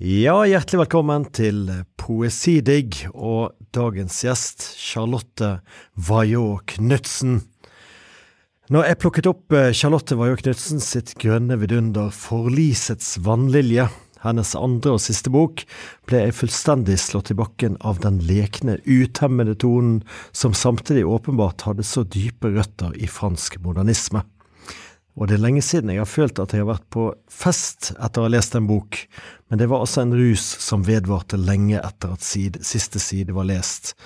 Ja, hjertelig velkommen til Poesidigg og dagens gjest, Charlotte Vajå Knutsen. Når jeg plukket opp eh, Charlotte Vajå Knutsen sitt grønne vidunder Forlisets vannlilje, hennes andre og siste bok, ble jeg fullstendig slått i bakken av den lekne, utemmede tonen som samtidig åpenbart hadde så dype røtter i fransk modernisme. Og det er lenge siden jeg har følt at jeg har vært på fest etter å ha lest en bok, men det var altså en rus som vedvarte lenge etter at side, siste side var lest.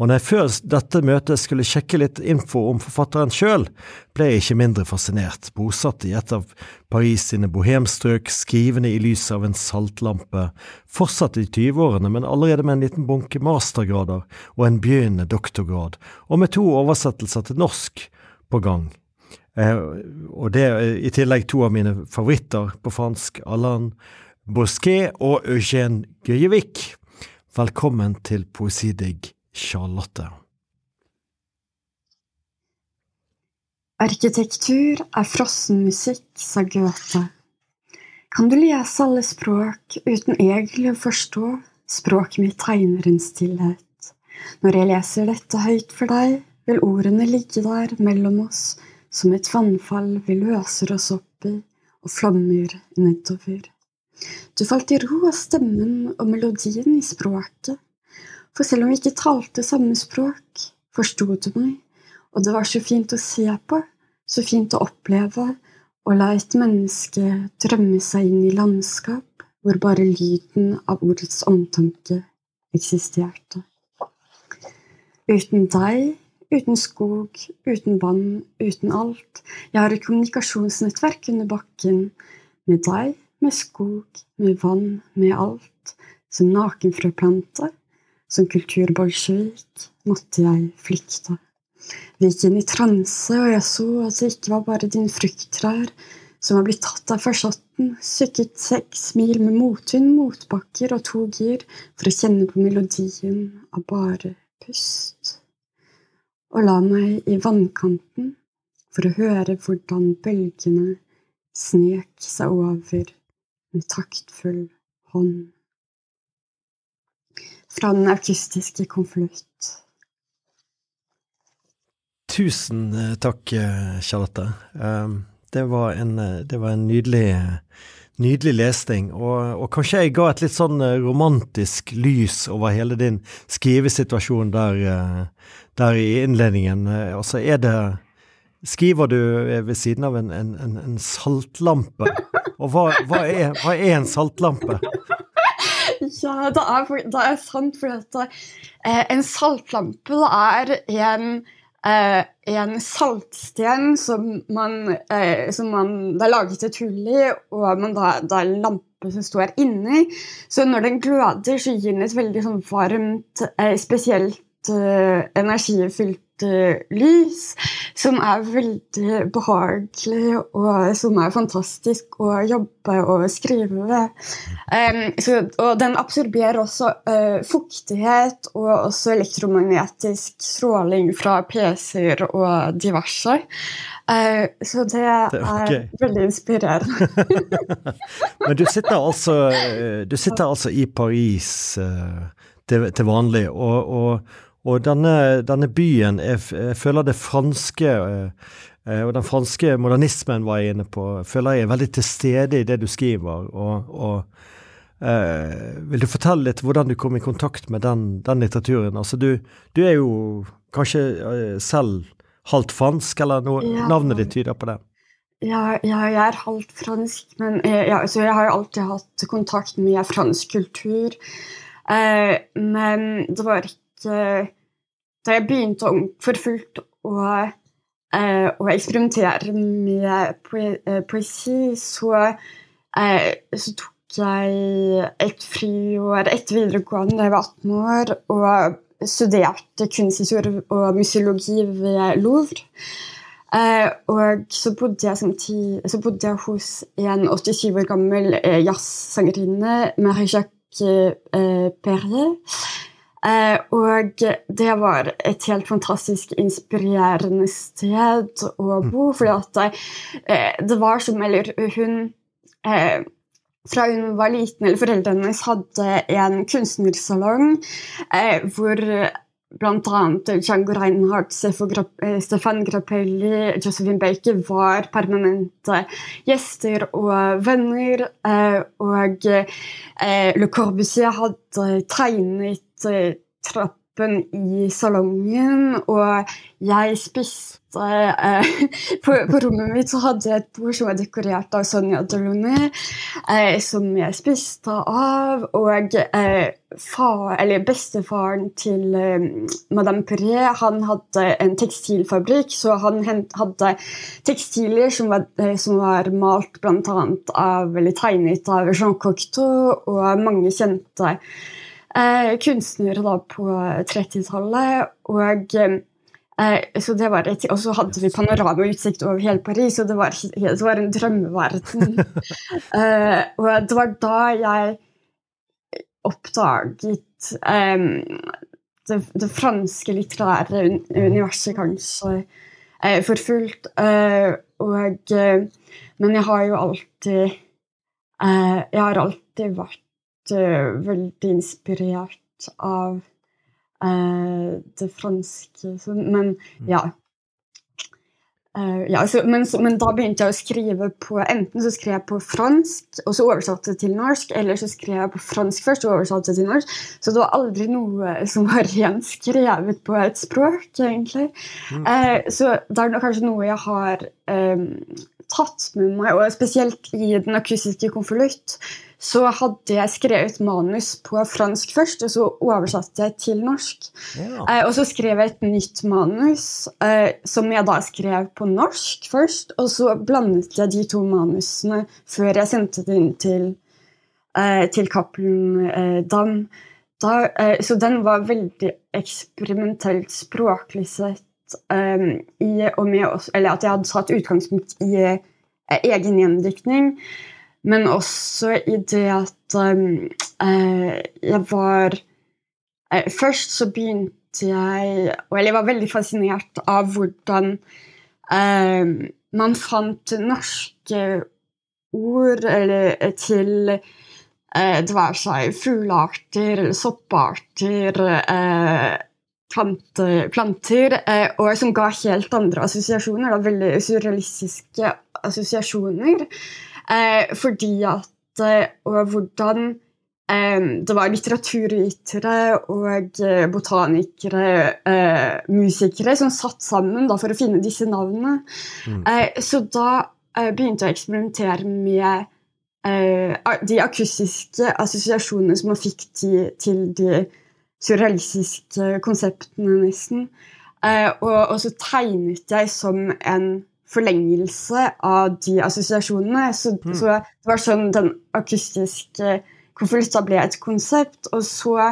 Og når jeg før dette møtet skulle sjekke litt info om forfatteren sjøl, ble jeg ikke mindre fascinert, bosatt i et av Paris sine bohemstrøk, skrivende i lys av en saltlampe, fortsatt i tyveårene, men allerede med en liten bunke mastergrader og en begynnende doktorgrad, og med to oversettelser til norsk på gang. Eh, og det er i tillegg to av mine favoritter på fransk, Alain Bosquet og Eugène Gøyevik. Velkommen til Poesidigg, Charlotte. Arkitektur er frossen musikk, sa Goethe. Kan du lese alle språk uten egentlig å forstå? Språket mitt tegner en stillhet. Når jeg leser dette høyt for deg, vil ordene ligge der mellom oss som et vannfall vi løser oss opp i og flammer nedover. Du falt i ro av stemmen og melodien i språket, for selv om vi ikke talte samme språk, forsto du meg, og det var så fint å se på, så fint å oppleve, og la et menneske drømme seg inn i landskap hvor bare lyden av ordets omtanke eksisterte. Uten deg Uten skog, uten vann, uten alt. Jeg har et kommunikasjonsnettverk under bakken. Med deg, med skog, med vann, med alt. Som nakenfrøplante, som kulturbolsjevik, måtte jeg flykte. Vi gikk inn i transe, og jeg så at det ikke var bare dine frukttrær som var blitt tatt av forsotten, sykket seks mil med motvind, motbakker og to gir for å kjenne på melodien av bare pust og la meg i vannkanten for å høre hvordan bølgene snek seg over med taktfull hånd. Fra den akustiske konvolutt. Tusen eh, takk, eh, Charlotte. Ehm, det var en, eh, det var en nydelig, nydelig lesning. Og, og, kanskje jeg ga et litt sånn romantisk lys over hele din skrivesituasjon der, der i innledningen. Og altså, er det Skriver du ved siden av en, en, en saltlampe? Og hva, hva, er, hva, er, en saltlampe? Ja, det er, det er sant, for at eh, en saltlampe er en eh, en saltsten som man, eh, som man Det er laget et hull i, og man da, det er en lampe som står inni. Så når den gløder, så gir den et veldig sånn varmt, eh, spesielt uh, energifylt lys, som er veldig behagelig, og som er fantastisk å jobbe og skrive ved. Um, så, og den absorberer også uh, fuktighet og også elektromagnetisk stråling fra PC-er og diverse. Uh, så det, er okay. veldig inspirerende. Men du sitter altså, du sitter altså i Paris uh, til, til, vanlig, og, og, og denne, denne byen, jeg, jeg, føler det franske eh, eh, og den franske modernismen var jeg inne på, føler jeg er veldig til stede i det du skriver. og, og eh, Vil du fortelle litt hvordan du kom i kontakt med den, den litteraturen? Altså, du, du, er jo kanskje eh, selv halvt fransk, eller noe, ja. navnet ditt tyder på det? Ja, ja, jeg er halvt fransk, men jeg, ja, jeg har jo alltid hatt kontakt med fransk kultur. Eh, men det var ikke da jeg begynte for fullt å, eh, å eksperimentere med eh, poesi, så, eh, så tok jeg et friår etter videregående da jeg var 18 år, og studerte kunsthistorie og museologi ved Louvre. Og så bodde, jeg samtidig, så bodde jeg hos en 87 år gammel jazzsangerinne, Marie-Jacques Perrier. Eh, og det var et helt fantastisk inspirerende sted å bo, mm. fordi at eh, det var som Eller hun eh, fra hun var liten, eller foreldrene hennes hadde en kunstnersalong eh, hvor bl.a. Django Reinhardt, Stefan Grappelli, Josephine Baker var permanente gjester og venner. Eh, og eh, Le Corbusier hadde tegnet eh, trapp oppen i salongen, og jeg spiste eh, på, på, rommet mitt så hadde jeg et bord som var dekorert av Sonja Delaunay, eh, som jeg spiste av. Og eh, far, bestefaren til eh, Madame Perret han hadde en tekstilfabrikk, så han hadde tekstiler som var, eh, som var malt bl.a. av, eller tegnet av Jean Cocteau og mange kjente kunstnere da på 30-tallet. Og eh, så det var et, og så hadde vi panoramautsikt over hele Paris, og det var, det var en drømmeverden. eh, og det var da jeg oppdaget eh, det, det, franske litterære universet kanskje eh, for fullt. Eh, og, men jeg har jo alltid Jeg har alltid vært uh, veldig inspirert av uh, det franske. Men mm. ja. Uh, ja så, men, så, men, da begynte jeg å skrive på Enten så skrev jeg på fransk, og så oversatte jeg til norsk, eller så skrev jeg på fransk først og oversatte til norsk. Så det var aldri noe som var rent skrevet på et språk, egentlig. Mm. Uh, så det er kanskje noe jeg har um, tatt med meg, og spesielt i den akustiske konvolutt, så hadde jeg skrevet manus på fransk først, og så oversatte jeg til norsk. Ja. Eh, og så skrev jeg et nytt manus, eh, som jeg da skrev på norsk først. Og så blandet jeg de to manusene før jeg sendte det inn til, eh, til Cappelen eh, Dam. Da, eh, så den var veldig eksperimentelt språklig sett. Um, i, og med, at jeg hadde tatt utgangspunkt i uh, egen gjendiktning. Men også i det at um, eh, jeg var eh, Først så begynte jeg Eller jeg var veldig fascinert av hvordan man fant norske ord eller, til det være seg fuglearter eller sopparter. Eh, planter, planter og som ga helt andre assosiasjoner. Da, veldig surrealistiske assosiasjoner. Eh, fordi at eh, Og hvordan eh, det var litteraturvitere og eh, botanikere, eh, musikere, som satt sammen da, for å finne disse navnene. Mm. Eh, så da begynte jeg å eksperimentere med de akustiske assosiasjonene som man fikk til, til de surrealistiske konseptene, nesten. og, og så tegnet jeg som en forlengelse av de assosiasjonene. Så, mm. så, det var sånn den akustiske konvolutta ble et konsept. Og så,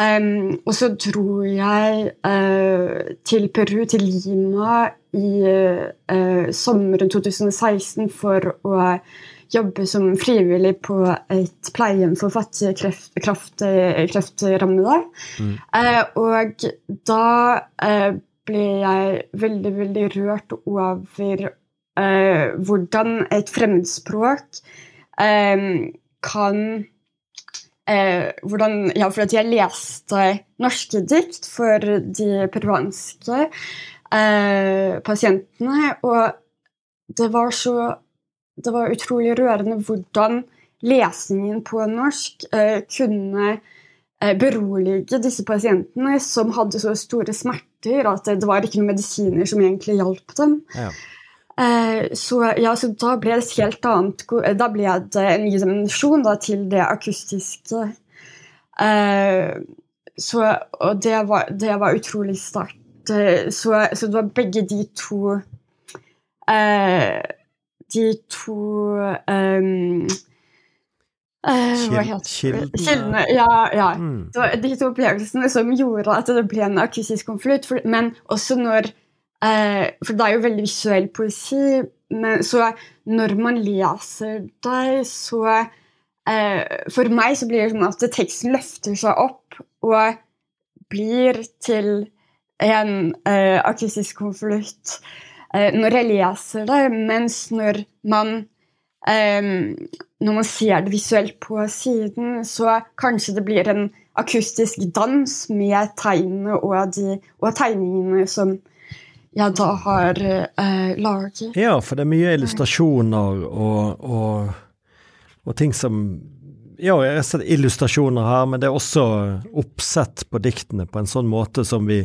um, og så dro jeg uh, til Peru, til Lima, i uh, sommeren 2016 for å jobbe som frivillig på et pleiehjem for fattige kreft, kreft, kreftrammede. Mm. Uh, og da ble jeg veldig, veldig rørt over uh, hvordan et fremmedspråk kan Eh, hvordan, Ja, for at jeg leste norske dikt for de peruanske eh, pasientene, og det var så Det var utrolig rørende hvordan lesningen på norsk kunne berolige disse pasientene som hadde så store smerter at det var ikke noen medisiner som egentlig hjalp dem. Ja. Eh, så, ja, så, da ble det helt annet Da ble det en ny dimensjon til det akustiske. Eh, så, og det var, det var utrolig sterkt. Eh, så, så, det var begge de to De to um, Uh, Kildene. Ja, ja. Mm. Det var de to opplevelsene som gjorde at det ble en akustisk konvolutt. Men også når uh, For det er jo veldig visuell poesi. Men så når man leser det, så uh, For meg så blir det sånn at teksten løfter seg opp og blir til en akustisk konvolutt når jeg leser det, mens når man Um, når man ser det visuelt på siden, så kanskje det blir en akustisk dans med tegnene og, de, og tegningene som jeg da har eh, laget. Ja, for det er mye illustrasjoner og, og, og ting som Ja, jeg har sett illustrasjoner her, men det er også oppsett på diktene på en sånn måte som vi,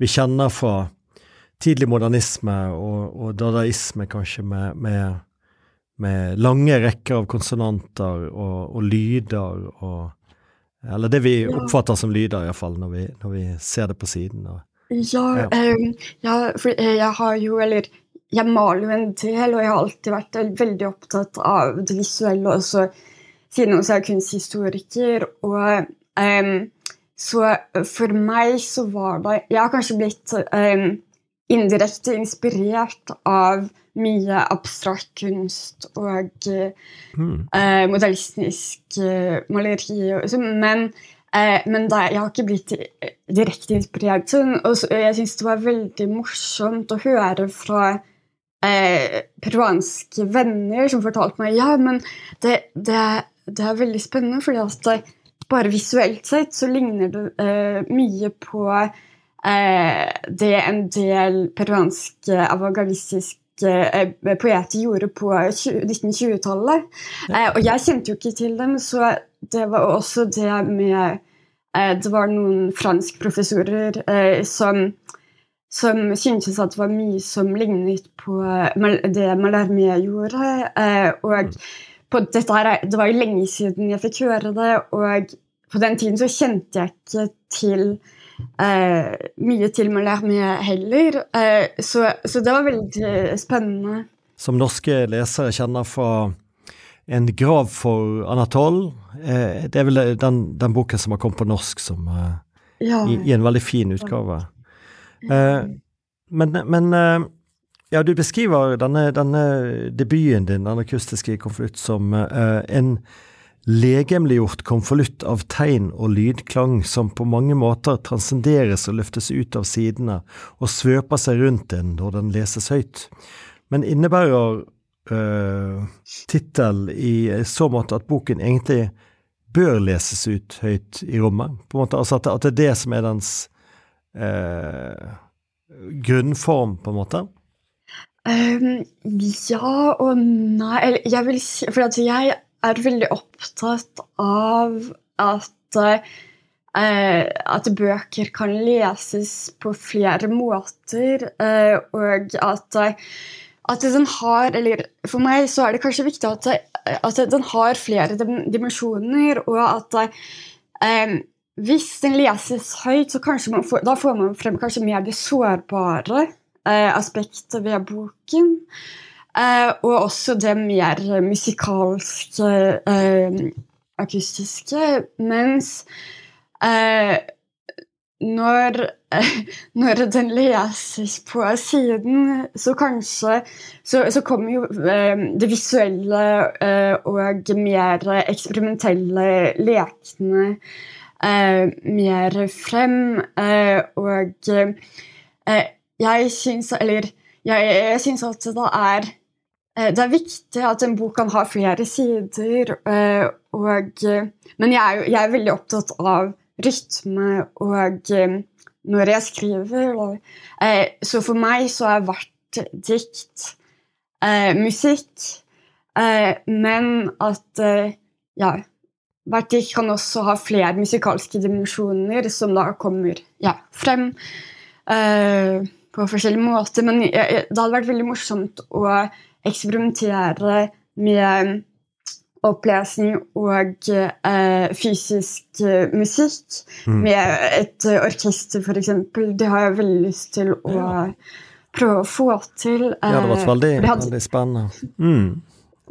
vi kjenner fra tidlig modernisme og, og dadaisme, kanskje, med, med, med, lange rekker av konsonanter og, og lyder og Eller det vi oppfatter som lyder, iallfall, når, vi, når vi ser det på siden. Og, ja, ja. Um, ja, for jeg har jo, eller jeg maler jo en del, og jeg har alltid vært veldig opptatt av det visuelle også siden også er kunsthistoriker. Og um, så for meg så var det Jeg har kanskje blitt um, indirekte inspirert av mye abstrakt kunst og mm. uh, modellistisk uh, maleri. Men, uh, men da, jeg har ikke blitt direkte inspirert. Sånn, og så, jeg syns det var veldig morsomt å høre fra peruanske venner som fortalte meg ja, men det, det det er veldig spennende, fordi at bare visuelt sett så ligner det uh, mye på det en del peruanske avantgardistiske uh, poeter gjorde på 1920-tallet. og jeg kjente jo ikke til dem, så det var også det med Det var noen franskprofessorer som som syntes at det var mye som lignet på det Malarmé gjorde. og på, her, Det var jo lenge siden jeg fikk høre det, og på den tiden så kjente jeg ikke til eh, mye til med Malhermé heller. Eh, så, så, det var veldig spennende. Som norske lesere kjenner fra En grav for Anatole. Eh, det er vel den, den, boken som har kommet på norsk som, eh, ja. i, i, en veldig fin utgave. Eh, men, men eh, ja, du beskriver denne, denne debuten din, den akustiske konvolutt, som uh, en legemliggjort konvolutt av tegn og lydklang som på mange måter transcenderes og løftes ut av sidene og svøper seg rundt en når den leses høyt. Men innebærer øh, tittel i så måte at boken egentlig bør leses ut høyt i rommet? På en måte, altså at, det er det som er dens øh, grunnform, på en måte? Um, ja og nei jeg vil si For jeg er veldig opptatt av at uh, at bøker kan leses på flere måter, uh, og at, at den har Eller for meg så er det kanskje viktig at, at den har flere dimensjoner, og at um, hvis den leses høyt, så får, da får man frem kanskje mer det sårbare Eh, aspektet ved boken. Eh, og også det mer musikalske, eh, akustiske. Mens når, når, den leses på siden, så kanskje Så, så kommer jo det visuelle og mer eksperimentelle lekene mer frem. og jeg syns Eller jeg, jeg syns at det er eh, det er viktig at en bok kan ha flere sider. Eh, og, men jeg er, jeg er, veldig opptatt av rytme og når jeg skriver. Så for meg så er hvert dikt musikk. Men at ja, hvert dikt kan også ha flere musikalske dimensjoner som da kommer ja, frem. På forskjellige måter. Men det hadde vært veldig morsomt å eksperimentere med opplesning og eh, fysisk eh, musikk. Mm. Med et uh, orkester, f.eks. Det har jeg veldig lyst til å ja. prøve å få til. ja, det hadde vært veldig, hadde... veldig spennende. Mm.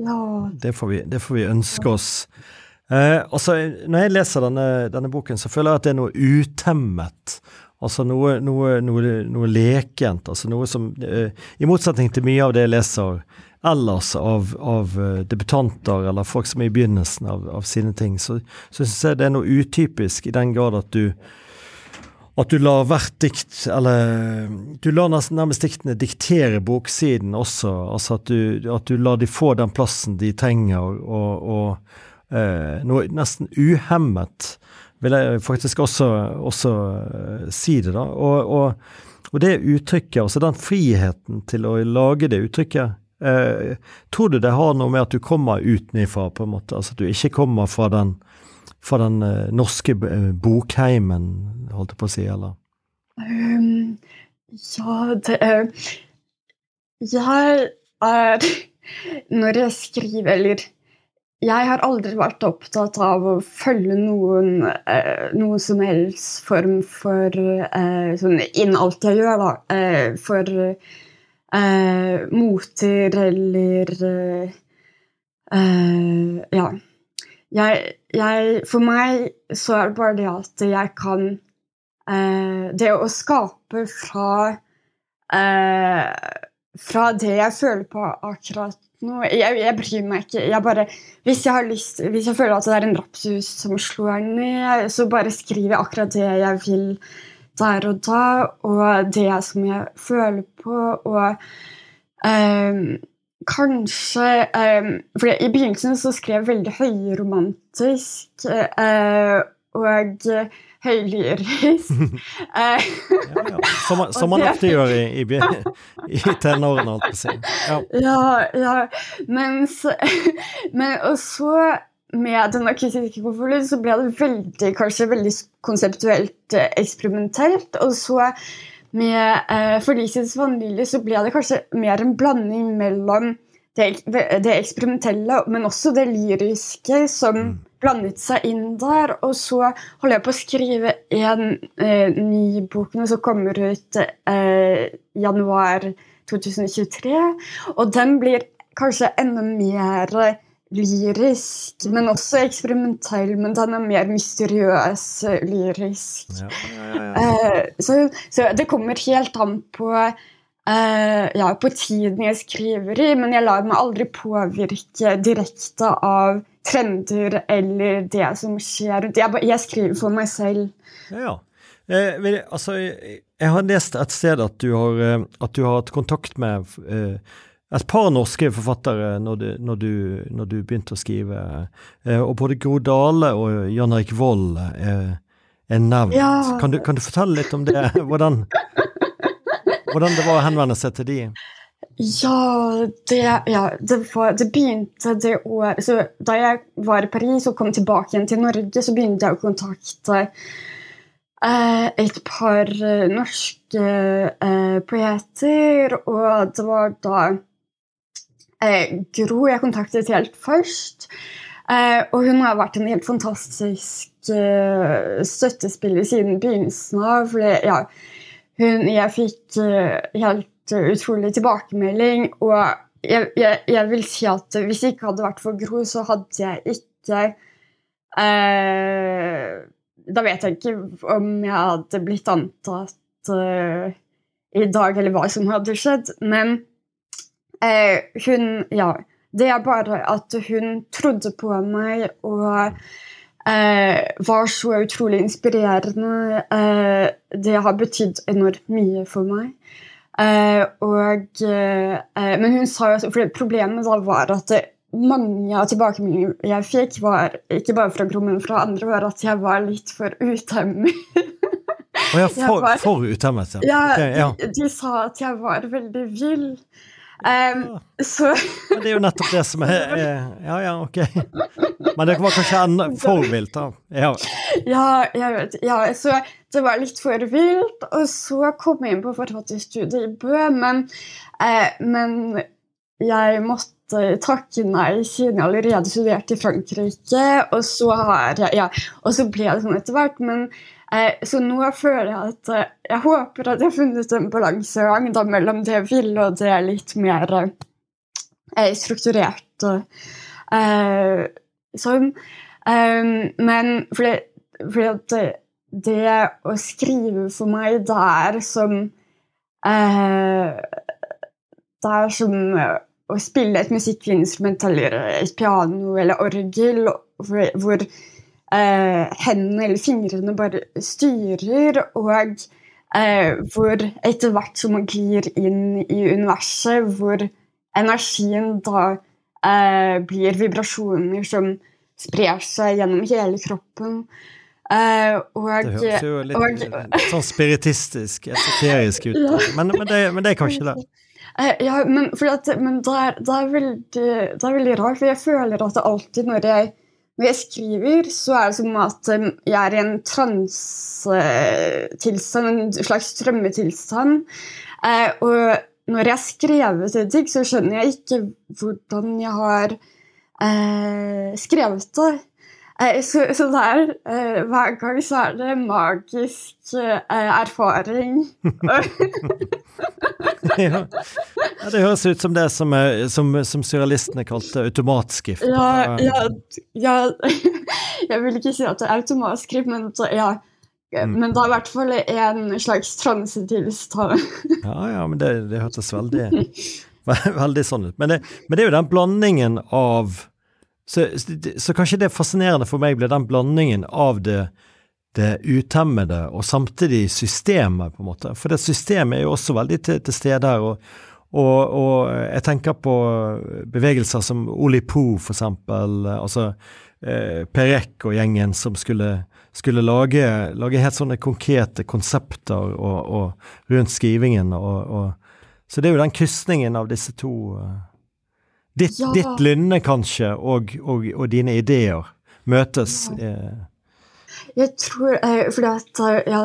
Ja. Det, får vi, det, får vi, ønske oss. Eh, altså, når jeg leser denne, denne, boken, så føler jeg at det er noe utemmet Altså noe, noe, noe, noe lekent. Altså noe som I motsetning til mye av det jeg leser ellers av, av uh, debutanter eller folk som er i begynnelsen av, av sine ting, så, så syns jeg det er noe utypisk i den grad at du at du lar hvert dikt, eller du lar nærmest diktene diktere boksiden også. Altså at du, at du lar de få den plassen de trenger, og, og eh, noe nesten uhemmet, vil jeg faktisk også, også uh, si det, da. Og, og, og, det uttrykket, altså den friheten til å lage det uttrykket, eh, tror du det har noe med at du kommer utenifra, på en måte? Altså at du ikke kommer fra den fra den uh, norske uh, bokheimen, holdt jeg på å si, eller? Um, ja, det er Jeg er Når jeg skriver, eller Jeg har aldri vært opptatt av å følge noen uh, noen som helst form for sånn innen alt jeg gjør, da. for moter eller Ja jeg, jeg, For meg så er det bare det at jeg kan eh, Det å skape fra eh, Fra det jeg føler på akkurat nå jeg, jeg, bryr meg ikke. Jeg bare, hvis jeg lyst, hvis jeg føler at det er en rapsus som slår ned, så bare skriver jeg akkurat det jeg vil der og da, og det som jeg føler på. og um, Kanskje um, For i begynnelsen så skrev jeg veldig høyromantisk uh, og høylyrisk. uh, ja, ja. Som, som man ofte gjør i, i, i tenårene, holdt jeg Ja. ja, ja. Mens Men og så med den akustiske konvolutten så ble det veldig, kanskje veldig konseptuelt eksperimentelt. Og så med eh, Felicias vanilje så ble det kanskje mer en blanding mellom det, det eksperimentelle, men også det lyriske som mm. blandet seg inn der. Og så holder jeg på å skrive en eh, ny bok som kommer ut eh, januar 2023. Og den blir kanskje enda mer lyrisk, men også eksperimentell. Men den er mer mysteriøs lyrisk. Ja, ja, ja, uh, så, så, det kommer helt an på uh, ja, på tiden jeg skriver i, men jeg lar meg aldri påvirke direkte av trender eller det som skjer rundt. Jeg, jeg skriver for meg selv. Ja, eh, altså, jeg, jeg, har lest et sted at du har, eh, at du har hatt kontakt med eh, et par norske forfattere når du, når du, når du begynte å skrive. Eh, og både Gro Dale og Jan Erik Vold er, er nevnt. Ja. Kan, du, kan, du, fortelle litt om det? Hvordan, hvordan det var å henvende seg til de? Ja, det, ja, det, var, det begynte det året så Da jeg var i Paris og kom tilbake igjen til Norge, så begynte jeg å kontakte eh, et par eh, norske eh, poeter, og det var da eh, Gro jeg kontaktet helt først. Eh, og hun har vært en helt fantastisk eh, støttespiller siden begynnelsen av. Fordi, ja, hun, jeg fikk eh, helt utrolig tilbakemelding. Og jeg, jeg, jeg, vil si at hvis det ikke hadde vært for Gro, så hadde jeg ikke eh, Da vet jeg ikke om jeg hadde blitt antatt eh, i dag, eller hva som hadde skjedd. Men Eh, hun Ja. Det er bare at hun trodde på meg og eh, var så utrolig inspirerende. Eh, det har betydd enormt mye for meg. Eh, og eh, Men hun sa jo For problemet da var at det, mange av tilbakemeldingene jeg fikk, var ikke bare fra Gro, men fra andre, var at jeg var litt for utemmet. Å ja, for, var, for utemmet, ja. Okay, ja. De, de, sa at jeg var veldig vill. Um, så Men det er jo nettopp det som er, er Ja, ja, ok. Men det var kanskje enda for vilt, da. Ja. ja, jeg vet. Ja, så det var litt for vilt. Og så kom jeg inn på forfatterstudiet i Bø, men, eh, men jeg måtte takke nei siden jeg allerede studerte i Frankrike. Og så, har ja, og så ble det sånn etter hvert. Men så nå føler jeg at eh, jeg håper at jeg har funnet en balansegang mellom det jeg vil, og det litt mer eh, strukturert. Eh, sånn. men fordi, fordi at det, det, å skrive for meg, det er som Det er som å spille et musikkinstrument eller et piano eller orgel hvor, hvor eh, hendene eller fingrene bare styrer, og eh, hvor etter hvert som man glir inn i universet, hvor energien da eh, blir vibrasjoner som sprer seg gjennom hele kroppen. Uh, og, det høres jo litt, og, litt sånn spiritistisk, esoterisk ut, ja. men, men, det, men, det, er kanskje det. Uh, ja, men, at, men det, er, det, er veldig, det, er, veldig, rart, for jeg føler at det alltid når jeg, når jeg skriver, så er det som at um, jeg er i en transetilstand, en slags strømmetilstand. Uh, og når jeg har skrevet ting, så skjønner jeg ikke hvordan jeg har skrevet det. Eh, så, så der, eh, hver gang så er det magisk eh, erfaring. ja. Det høres ut som det som, som, som surrealistene kalte automatskrift. Ja, ja, ja, Jeg vil ikke si at det er automatskrift, men, ja. Mm. men det er i hvert fall en slags transetilstand. ja, ja, men det, det hørtes veldig, veldig sånn ut. Men det, men det er jo den blandingen av så, så, kanskje det fascinerende for meg ble den blandingen av det, det utemmede og samtidig systemet, på en måte. For det systemet er jo også veldig til, til stede her. Og, og, og, jeg tenker på bevegelser som Oli Po, for eksempel. Altså eh, Perek og gjengen som skulle, skulle lage, lage, helt sånne konkrete konsepter og, rundt skrivingen. så det er jo den krysningen av disse to. Eh, Ditt, ja. ditt lynne, kanskje, og, og, og, dine ideer møtes? Eh. Jeg tror eh, Fordi at eh, ja,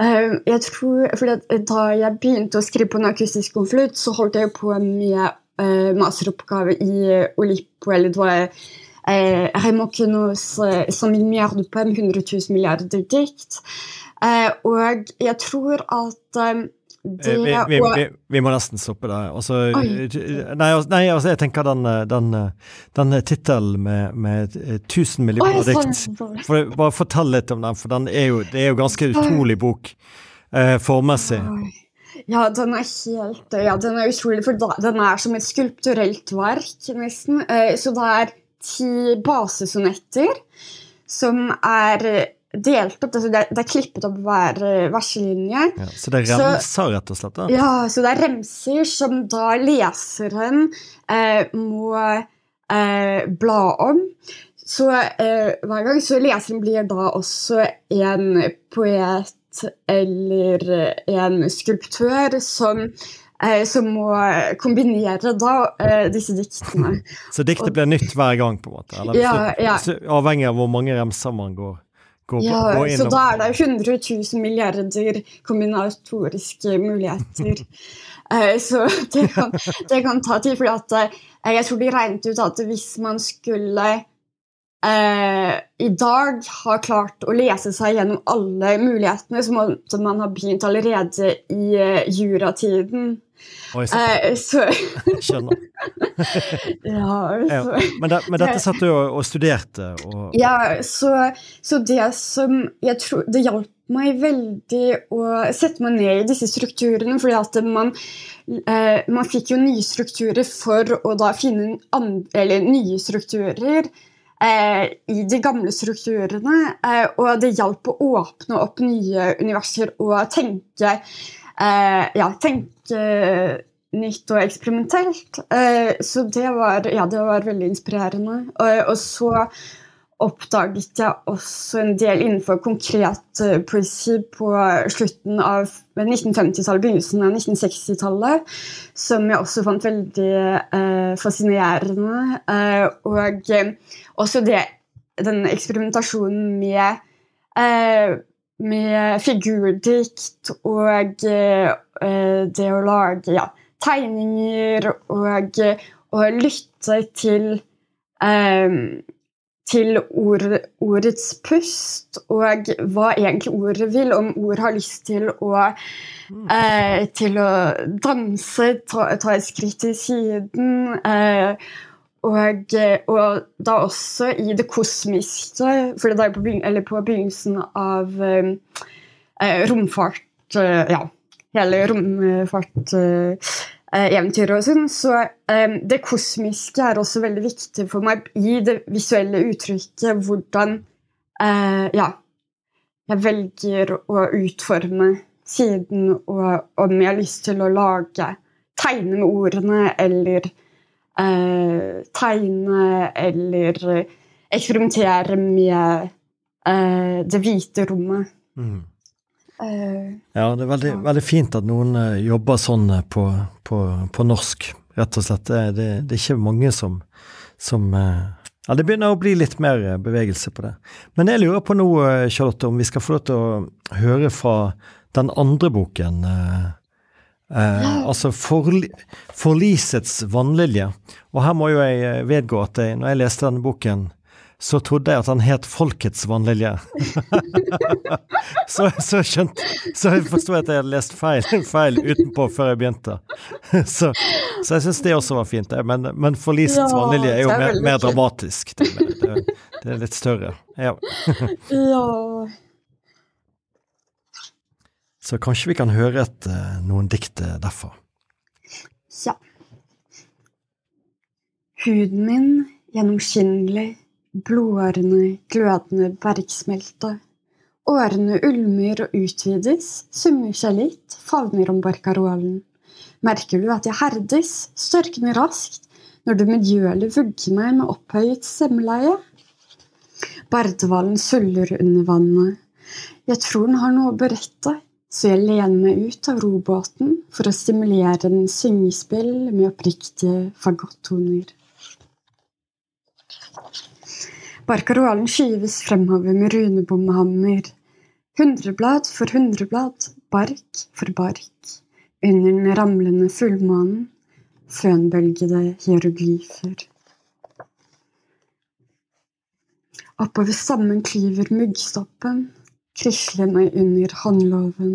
eh, jeg tror, fordi Da jeg begynte å skrive på en akustisk konflikt, så holdt jeg på med eh, masteroppgave i Olippo, eller det var eh, Queneaus eh, 100 milliarder poem, 100 000 milliarder dikt. Eh, og jeg tror at det, vi, vi, vi, vi, må nesten stoppe der. Altså, nei, nei altså, jeg tenker den, den, den tittelen med, med 1000 millioner dikt for, Bare fortell litt om den, for den er jo, det er jo ganske utrolig bok eh, formessig. Ja, den er helt Ja, den er utrolig, for den er som et skulpturelt verk, nesten. Eh, så det er ti basesonetter som er delt opp. Altså det, det, er klippet opp hver varsellinje. Ja, så det er remser, rett og slett? da? Ja, så det er remser som da leseren eh, må eh, bla om. Så hver gang så leseren blir da også en poet eller en skulptør som som må kombinere da disse diktene. så diktet blir nytt hver gang, på en måte? Eller, ja, ja. Avhengig av hvor mange remser man går Gå, ja, gå så da er det 100 000 milliarder kombinatoriske muligheter. uh, så det kan, det kan, ta tid. For uh, jeg tror de regnet ut at hvis man skulle eh, i dag ha klart å lese seg gjennom alle mulighetene, så måtte man ha begynt allerede i juratiden. Oi, så. Eh, så. Skjønner. ja, så. Men, det, men, dette satt du og, og studerte? Og... Ja, så, så, det som jeg tror Det hjalp meg veldig å sette meg ned i disse strukturene, fordi at man, eh, man fikk jo nye strukturer for å da finne andre, nye strukturer. Eh, i de gamle strukturene, eh, og det hjalp å åpne opp nye universer og tenke ja, tenke nytt og eksperimentelt. Eh, så det var, ja, det var veldig inspirerende. Og, så oppdaget jeg også en del innenfor konkret poesi på slutten av 1950-tallet, begynnelsen av 1960-tallet, som jeg også fant veldig eh, fascinerende. Eh, og også det, den eksperimentasjonen med med figurdikt og uh, det å lage ja, tegninger og, og lytte til um, til ord, ordets pust, og hva egentlig ordet vil. Om ord har lyst til å, eh, til å danse, ta, ta, et skritt til siden. Eh, og, eh, og, da også i det kosmiske, for det er på, begyn på begynnelsen av eh, romfart eh, Ja, hele romfarteventyret eh, og sånn. Så det kosmiske er også veldig viktig for meg i det visuelle uttrykket. Hvordan eh, Ja. Jeg velger å utforme siden og om jeg har lyst til å lage Tegne med ordene eller eh, tegne eller eksperimentere med eh, det hvite rommet. Mm. Eh, Ja, det er veldig, Ja. veldig fint at noen eh, jobber sånn eh, på, på, på norsk, rett og slett. Det, det, det er ikke mange som, som eh, Ja, det begynner å bli litt mer bevegelse på det. Men jeg lurer på nå, Charlotte, om vi skal få lov til å høre fra den andre boken. eh, eh, altså Forli Forlisets vannlilje. Og her må jo jeg eh, vedgå at jeg, når jeg leste denne boken, så trodde jeg at han het Folkets vannlilje. så, så skjønt, så jeg forsto at jeg hadde lest feil, feil utenpå før jeg begynte. så, så jeg syns det også var fint. Men, men Forlisets Ja, vannlilje er jo er mer, mer dramatisk. Det, det, det er litt større. Ja. ja Så kanskje vi kan høre et, eh, noen dikt derfor. derfra. Ja. Huden min gjennomskinnelig, blodårene glødende bergsmelte. Årene ulmer og utvides, summer seg litt, favner om barkarolen. Merker du at jeg herdes, størkner raskt, når du medgjørlig vugger meg med opphøyet stemmeleie? Bardehvalen suller under vannet. Jeg tror den har noe å berette, så jeg lener meg ut av robåten for å stimulere den syngespill med oppriktige fagottoner. Barkarolen skyves fremover med runebommehammer. Hundreblad for hundreblad, bark for bark. Under den ramlende fullmånen, fønbølgede hieroglyfer. Oppover stammen klyver muggstoppen, krislende under håndloven.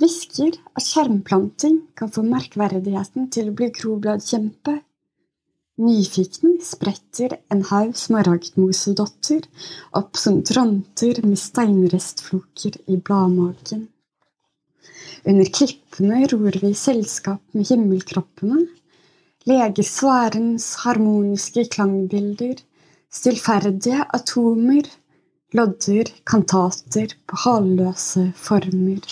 Hvisker at skjermplanting kan få merkverdigheten til å bli grobladkjempe. Nyfikne spretter en haug smaragdmosedotter opp som dronter med steinrestfloker i bladmagen. Under klippene ror vi i selskap med himmelkroppene, leger sfærens harmoniske klangbilder, stillferdige atomer, lodder kantater på halløse former.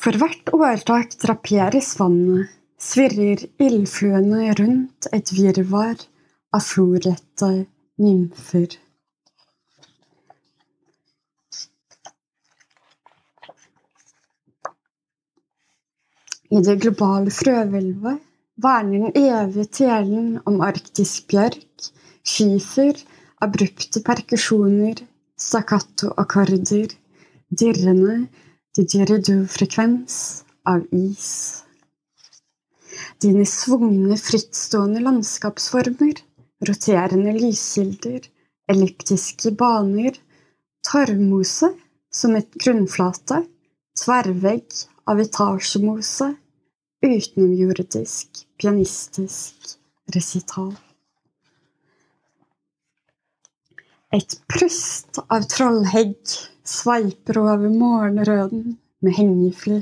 For hvert årtak draperes vannet, svirrer ildfluene rundt et virvar av florette nymfer. I det globale frøhvelvet verner den evige telen om arktisk bjørk, skifer, abrupte perkusjoner, stakkato-akkorder, dirrende didgeridoo-frekvens av is. Dine svungne, frittstående landskapsformer, roterende lyskilder, elliptiske baner, torvmose som et grunnflate, tverrvegg av etasjemose, utenomjordisk, pianistisk resital. Et prust av trollhegg sveiper over morgenrøden med hengefly.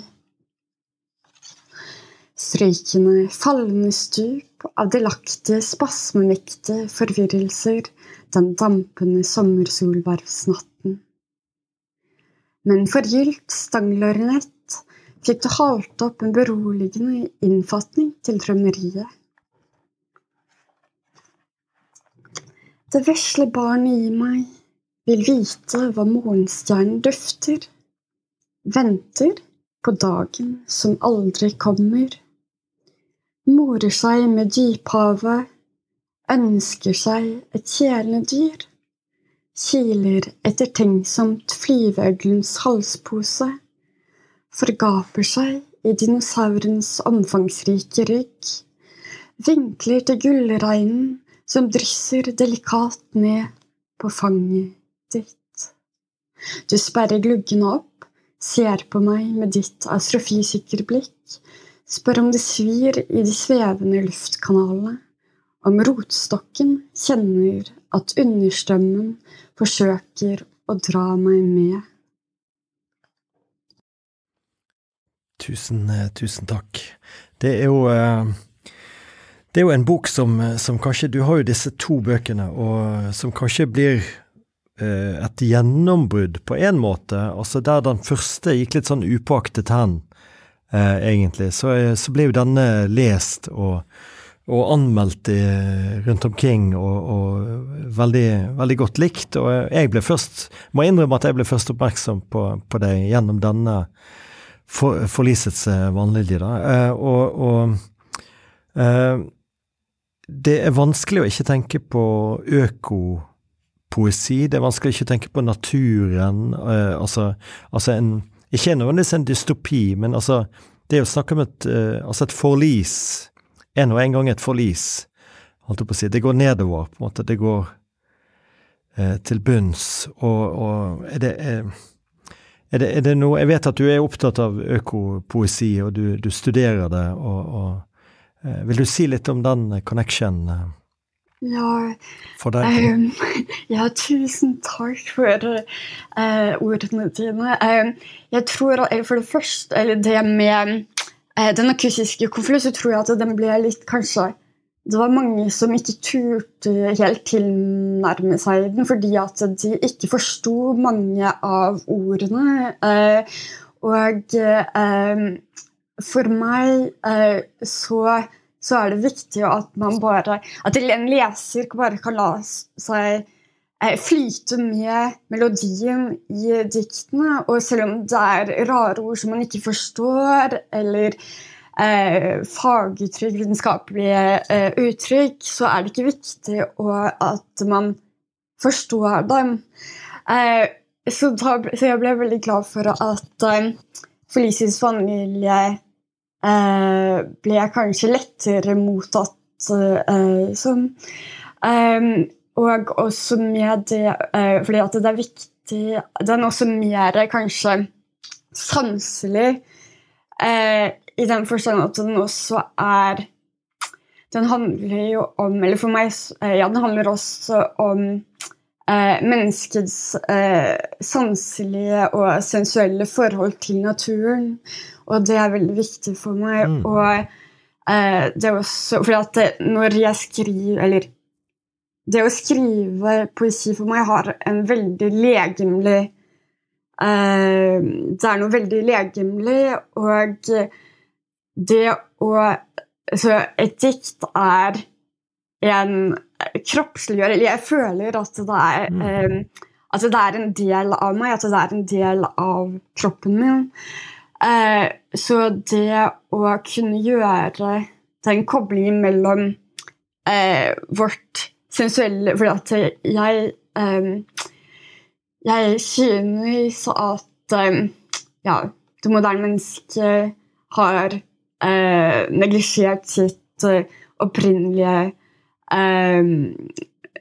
Strykende, fallende stup av delaktige, spasmemektige forvirrelser den dampende sommersolvervsnatten. Men forgylt stanglørenett fikk du halt opp en beroligende innfatning til drømmeriet. Det vesle barnet i meg vil vite hva morgenstjernen dufter, venter på dagen som aldri kommer, morer seg med dyphavet, ønsker seg et kjæledyr, kiler ettertenksomt flyveøglens halspose, forgaper seg i dinosaurens omfangsrike rygg, vinkler til gullregnen som drysser delikat ned på fanget ditt. Du sperrer gluggene opp, ser på meg med ditt astrofysikerblikk, spør om det svir i de svevende luftkanalene, om rotstokken kjenner at understrømmen forsøker å dra meg med. Tusen, eh, tusen takk. Det er jo eh, Det er jo en bok som, som, kanskje Du har jo disse to bøkene, og som kanskje blir eh, et gjennombrudd på en måte. Altså der den første gikk litt sånn upåaktet hen, eh, egentlig, så, så ble jo denne lest og, og anmeldt i, rundt omkring, og, og veldig, veldig, godt likt. Og jeg ble først, må innrømme at jeg ble først oppmerksom på, på det gjennom denne for, forlisets vanlige da. Eh, og, og eh, det er vanskelig å ikke tenke på økopoesi. Det er vanskelig å ikke tenke på naturen. Uh, altså, altså en, Ikke nødvendigvis en dystopi, men altså Det å snakke om et, uh, altså et forlis En og en gang et forlis. Holdt jeg på å si. Det går nedover, på en måte. Det går uh, til bunns. Og, og er, det, er, er, det, er, det, noe Jeg vet at du er opptatt av økopoesi, og du, du studerer det. og, og vil du si litt om den connection eh, ja? Um, ja, tusen takk for uh, ordene dine. Um, jeg tror for det første, eller det med uh, den akustiske konflikten, så tror jeg at den ble litt kanskje det var mange som ikke turte helt tilnærme seg den, fordi at de ikke forsto mange av ordene. Og for meg eh, så, så, er det viktig at man bare At en leser bare kan la seg eh, flyte med melodien i diktene. Og selv om det er rare ord som man ikke forstår, eller eh, faguttrykk, vitenskapelige eh, uttrykk, så er det ikke viktig å, at man forstår dem. Så, da, så, jeg ble veldig glad for at Felicies familie Eh, ble jeg kanskje lettere mottatt eh, som. Um, og også med det eh, Fordi at det er viktig Den er også mer kanskje sanselig i den forstand at den også er Den handler jo om Eller for meg Ja, den handler også om eh, menneskets eh, sanselige og sensuelle forhold til naturen. Og det er veldig viktig for meg. Mm. Og eh, det er også fordi at det, når jeg skriver Eller det å skrive poesi for meg har en veldig legemlig eh, Det er noe veldig legemlig, og det å Så et dikt er en kroppsliggjør Eller jeg føler at det er mm. eh, at det er en del av meg, at det er en del av kroppen min. Eh, så det å kunne gjøre den koblingen mellom eh, vårt sensuelle For at jeg eh, Jeg synes at eh, ja, det moderne mennesket har eh, neglisjert sitt eh, opprinnelige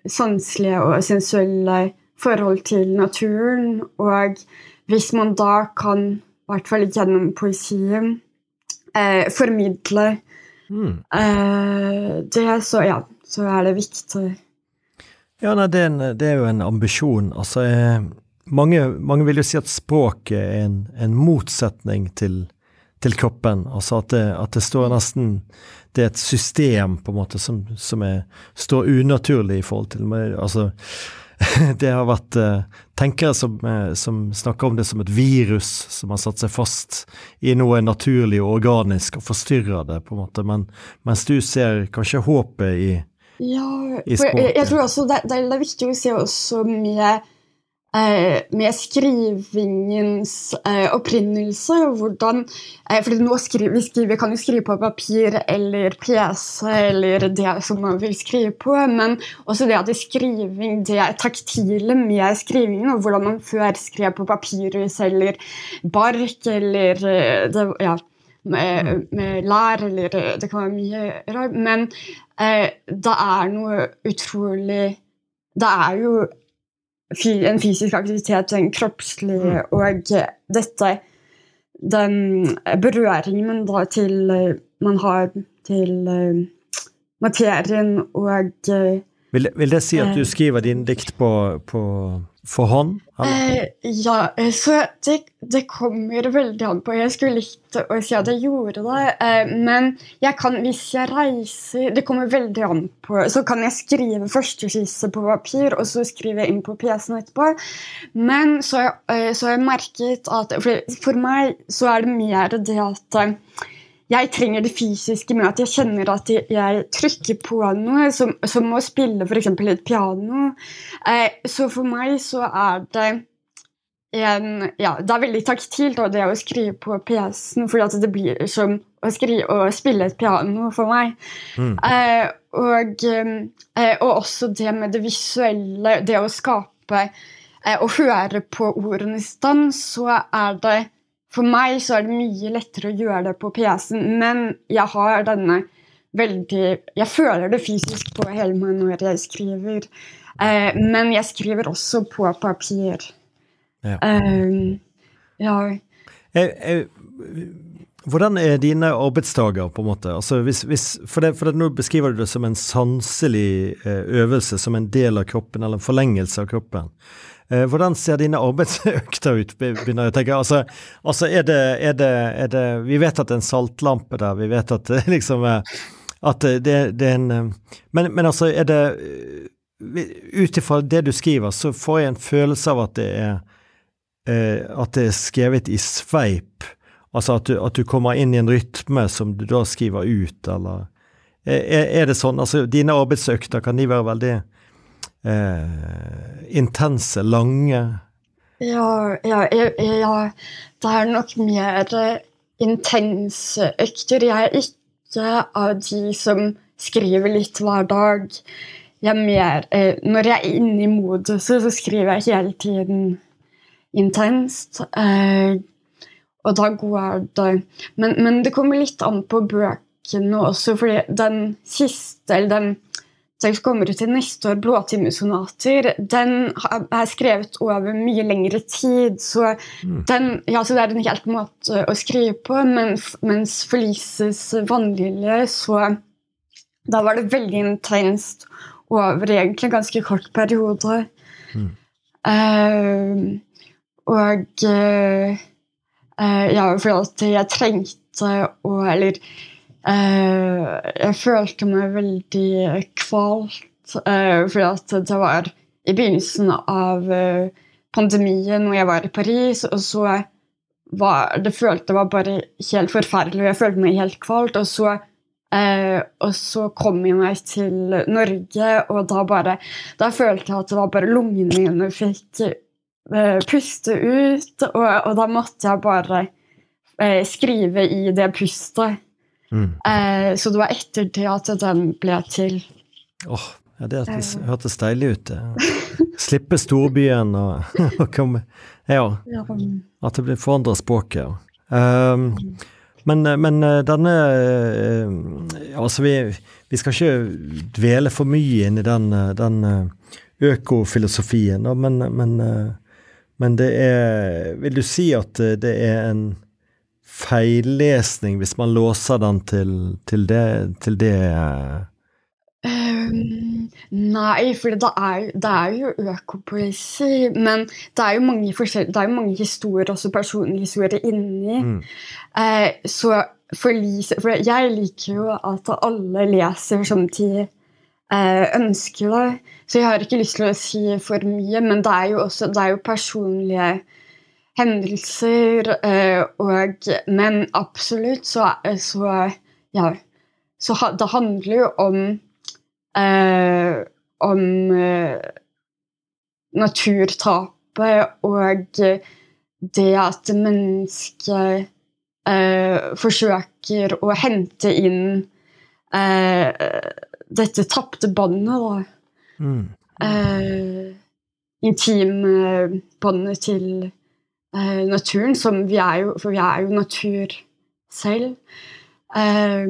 sanselige og sensuelle forhold til naturen. Og hvis man da kan i hvert fall gjennom poesien, eh, formidle mm. eh, det, så ja, så er det viktig. Ja, nei, det, er en, det er jo en ambisjon. Altså, eh, mange, mange, vil jo si at språket er en, en motsetning til, til, kroppen. Altså at det, at det, står nesten Det er et system, på en måte, som, som er, står unaturlig i forhold til altså, det har vært uh, tenkere som, uh, som, snakker om det som et virus som har satt seg fast i noe naturlig og organisk og forstyrrer det, på en måte. Men, mens du ser kanskje håpet i, ja, i språket. Jeg, jeg, tror også det, det, er viktig å se også mye Eh, med skrivingens eh, opprinnelse. Hvordan, eh, fordi nå skriver, vi skriver, kan jo skrive på papir eller PC eller det som man vil skrive på, men også det at det skriving, det taktile med skrivingen, og hvordan man før skrev på papyrus eller bark eller det, ja, med, med lær, eller det kan være mye rart. Men eh, det er noe utrolig Det er jo en fysisk aktivitet, en kroppslige, mm. og dette Den berøringen da til man har til uh, materien og uh, Vil, vil, det si at du skriver dine dikt på, på for hånd? Eh, ja, eh, så det, det, kommer veldig an på. Jeg skulle likt å si at jeg gjorde det. Eh, men jeg kan, hvis jeg reiser Det kommer veldig an på. Så kan jeg skrive førsteskisse på papir, og så skrive inn på PC-en etterpå. Men så, eh, har jeg merket at for, for meg så er det mer det at eh, jeg trenger det fysiske med at jeg kjenner at jeg trykker på noe, som, som å spille f.eks. et piano. Eh, så for meg så er det en Ja, det er veldig taktilt, det å skrive på PC-en, fordi det blir som å, skrive, å spille et piano for meg. Mm. Eh, og, eh, og, også det med det visuelle, det å skape eh, og høre på ordene i stand, så er det for meg så er det mye lettere å gjøre det på PC-en, men jeg har denne veldig Jeg føler det fysisk på hele meg når jeg skriver. Eh, men jeg skriver også på papir. Ja. Um, ja. Jeg, jeg, hvordan er dine arbeidsdager, på en måte? Altså, hvis, hvis, for, det, for det, Nå beskriver du det som en sanselig eh, øvelse, som en del av kroppen, eller en forlengelse av kroppen. Eh, hvordan ser dine arbeidsøkter ut, begynner jeg å tenke. Altså, altså er, det, er, det, er, det, Vi vet at det er en saltlampe der, vi vet at det liksom At det, det er en men, men, altså, er det Ut ifra det du skriver, så får jeg en følelse av at det er eh, At det er skrevet i sveip. Altså at du, at du, kommer inn i en rytme som du da skriver ut, eller er, er det sånn? Altså, dine arbeidsøkter, kan de være veldig eh, intense, lange? Ja, ja, ja, det er nok mer intense økter. Jeg er ikke av de som skriver litt hver dag. Jeg er mer, eh, når jeg er inne i moduset, så skriver jeg hele tiden intenst. Eh, og da går det men, men, det kommer litt an på bøkene også, fordi den siste, eller den som kommer ut til neste år, 'Blåtimesonater', den er skrevet over mye lengre tid. Så, mm. den, ja, så det er en helt måte å skrive på. Men, mens Felices vannlilje, så Da var det veldig intenst over egentlig en ganske kort periode. Mm. Uh, og uh, uh, Ja, for at jeg trengte å Eller jeg følte meg veldig kvalt, for fordi det var i begynnelsen av eh, pandemien når jeg var i Paris, og så var det følte var bare helt forferdelig, og jeg følte meg helt kvalt. Og så, eh, og så kom jeg meg til Norge, og da bare Da følte jeg at det var bare lungene mine fikk eh, puste ut, og, og, da måtte jeg bare eh, skrive i det pustet. Mm. Eh, så det var etter det at den ble til. Åh, oh, ja, Det hørtes, eh. hørtes deilig ut. Slippe storbyen og, og komme Ja. At det blir forandra språket. Um, men, men, eh, denne Altså, vi, vi, skal ikke dvele for mye inn i den, den økofilosofien, men, men, men det er Vil du si at det er en feillesning hvis man låser den til, til det, til det um, Nei, for det er, det er, jo økopoesi. Men det er jo mange, det er mange historier, også personlige historier, inni. Mm. Uh, så for, for, jeg liker jo at alle leser som de uh, ønsker det. Så jeg har ikke lyst til å si for mye, men det er jo også det er jo personlige hendelser. Eh, og, men absolutt så, så Ja. Så det handler jo om eh, om eh, naturtapet og det at mennesket eh, forsøker å hente inn eh, dette tapte båndet, da. Mm. Eh, Intimbåndet til eh, naturen, som vi er jo For vi er jo natur selv. Eh,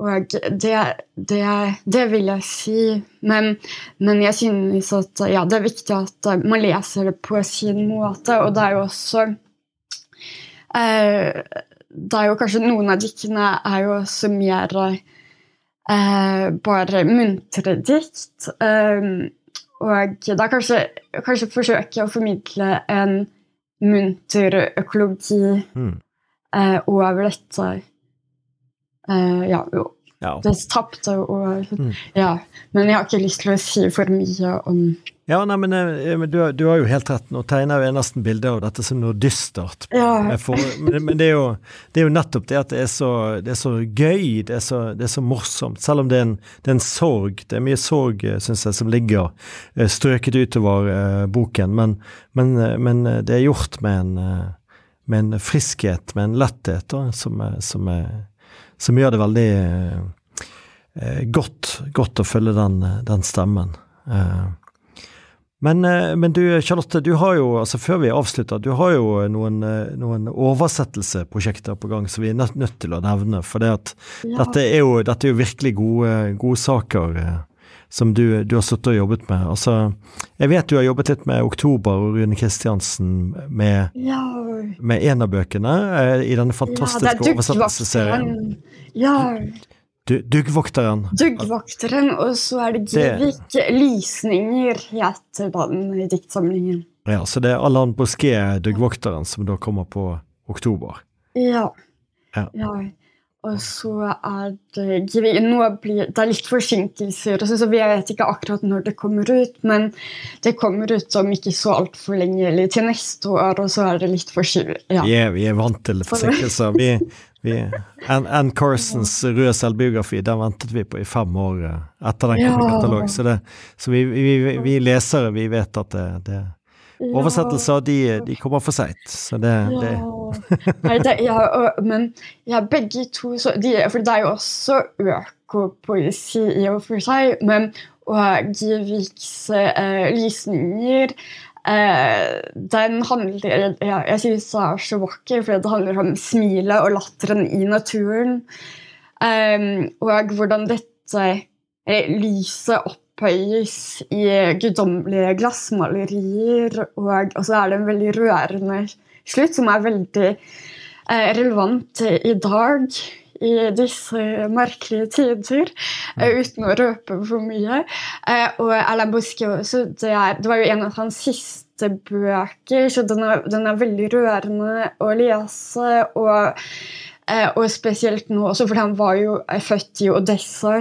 og det, det, det, vil jeg si. Men, men, jeg synes at ja, det er viktig at man leser det på sin måte, og det er jo også eh, det er jo kanskje Noen av diktene er jo også mer eh, bare muntre dikt. Eh, og da kanskje, kanskje forsøke å formidle en munter økologi Mm. eh, over dette. Eh, ja, Ja. det tapte og Mm. Ja. Men jeg har ikke lyst til å si for mye om Ja, nei, men, eh, men du, du har jo helt rett. Nå tegner jeg nesten bilder av dette som noe dystert. Ja. For, men men det, er jo, det er jo nettopp det at det er så, det er så gøy, det er så, det er så morsomt. Selv om det er en, det er en sorg. Det er mye sorg, syns jeg, som ligger eh, strøket utover uh, boken. Men, men, eh, men eh, det er gjort med en, eh, med en friskhet, med en letthet, da, som, som, er- som gjør det veldig eh, eh, godt, godt å følge den, den stemmen. Eh, men, eh, men du Charlotte, du har jo, altså før vi avslutter, du har jo noen, eh, noen oversettelseprosjekter på gang som vi er nødt, nødt til å nevne. For det at Ja. dette, er jo, dette er jo virkelig gode, gode saker eh, som du, du har sittet og jobbet med. Altså, jeg vet du har jobbet litt med Oktober og Rune Kristiansen med, Ja, med en av bøkene eh, i denne fantastiske ja, er oversettelsesserien. Ja, Du- Duggvokteren. Duggvokteren, og så er det Givik Lysninger, heter den diktsamlingen. Ja, så det er Allan Bosquet, Duggvokteren, som da kommer på Oktober. Ja. Ja. Og så er det Nå blir det er litt forsinkelser, så, vi vet ikke akkurat når det kommer ut, men det kommer ut om ikke så altfor lenge, eller til neste år, og så er det litt forskyvet. Ja. Vi, vi er vant til forsinkelser. Vi, vi, Ann Ann Carsons røde selvbiografi den ventet vi på i fem år eh, etter den kom i katalog. Så, det, så vi, vi, vi lesere vi vet at det, det oversettelser de, de kommer for seint. Så det, det Ja. Men ja, begge to så, de, For det er jo også økopoesi i og for seg, men og Giviks eh, lysninger eh, Den handler ja, Jeg synes det er så vakker, for det handler om smilet og latteren i naturen. Um, og hvordan dette eh, lyset opphøyes i guddommelige glassmalerier. Og, og så er det en veldig rørende slutt, som er veldig eh, relevant i dag. I disse merkelige tider, eh, uten å røpe for mye. Eh, og Alain Bosque også, det, er, det var jo en av hans siste bøker, så den er, den er veldig rørende å lese. og og spesielt nå også, for han var jo født i Odessa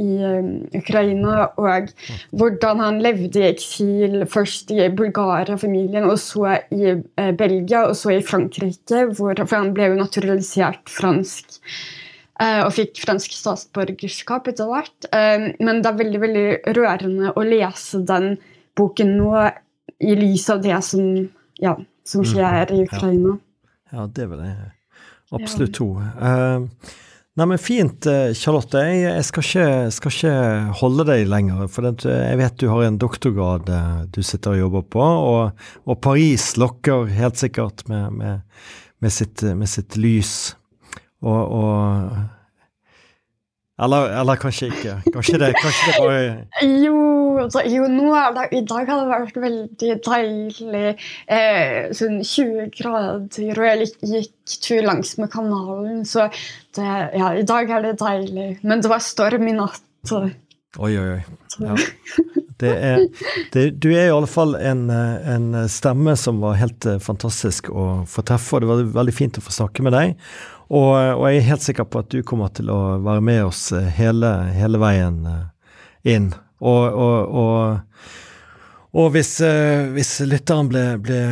i eh, Ukraina. Og hvordan han levde i eksil, først i Bulgaria-familien, og så i eh, Belgia, og så i Frankrike, hvor, for han ble jo naturalisert fransk. eh, og fikk fransk statsborgerskap etter hvert. Eh, men det er veldig veldig rørende å lese den boken nå i lys av det som, ja, som skjer i Ukraina. Ja, det vil jeg absolutt tro. Uh, nei, men fint, eh, Charlotte. Jeg, jeg skal, ikke, skal ikke holde deg lenger, for jeg vet du har en doktorgrad eh, du sitter og jobber på, og, og Paris lokker helt sikkert med, med, med, sitt, med sitt lys. Og, og eller, eller kanskje ikke. Kanskje det, kanskje det bare Jo, da, jo det, i dag har det vært veldig deilig. Eh, sånn 20 grader, og jeg gikk, tur langs med kanalen. Så det, ja, i dag er det deilig. Men det var storm i natt. så- Oi, oi, oi. Ja. Det er, det, du er i alle fall en, en stemme som var helt eh, fantastisk å få treffe, og det var veldig fint å få snakke med deg. Og, og jeg er helt sikker på at du kommer til å være med oss eh, hele, hele veien eh, inn. Og, og, og, og hvis, eh, hvis lytteren ble, ble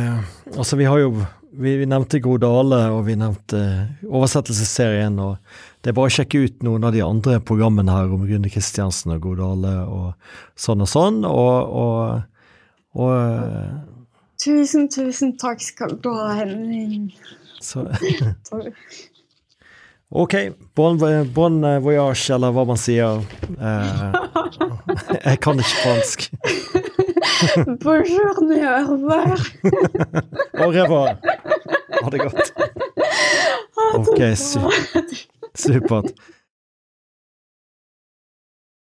Altså, vi har jo vi, vi nevnte Gro Dale, og vi nevnte oversettelsesserien. og Det er bare å sjekke ut noen av de andre programmene her om Rune Kristiansen og Gro Dale og sånn og sånn. Og, og, eh, Tusen, tusen takk skal du ha, Henning. så. Ok, bon, bon voyage, eller hva man sier. Eh, jeg kan ikke fransk. Bonjour, au revoir. Au revoir. Ha det godt. Ok, su supert.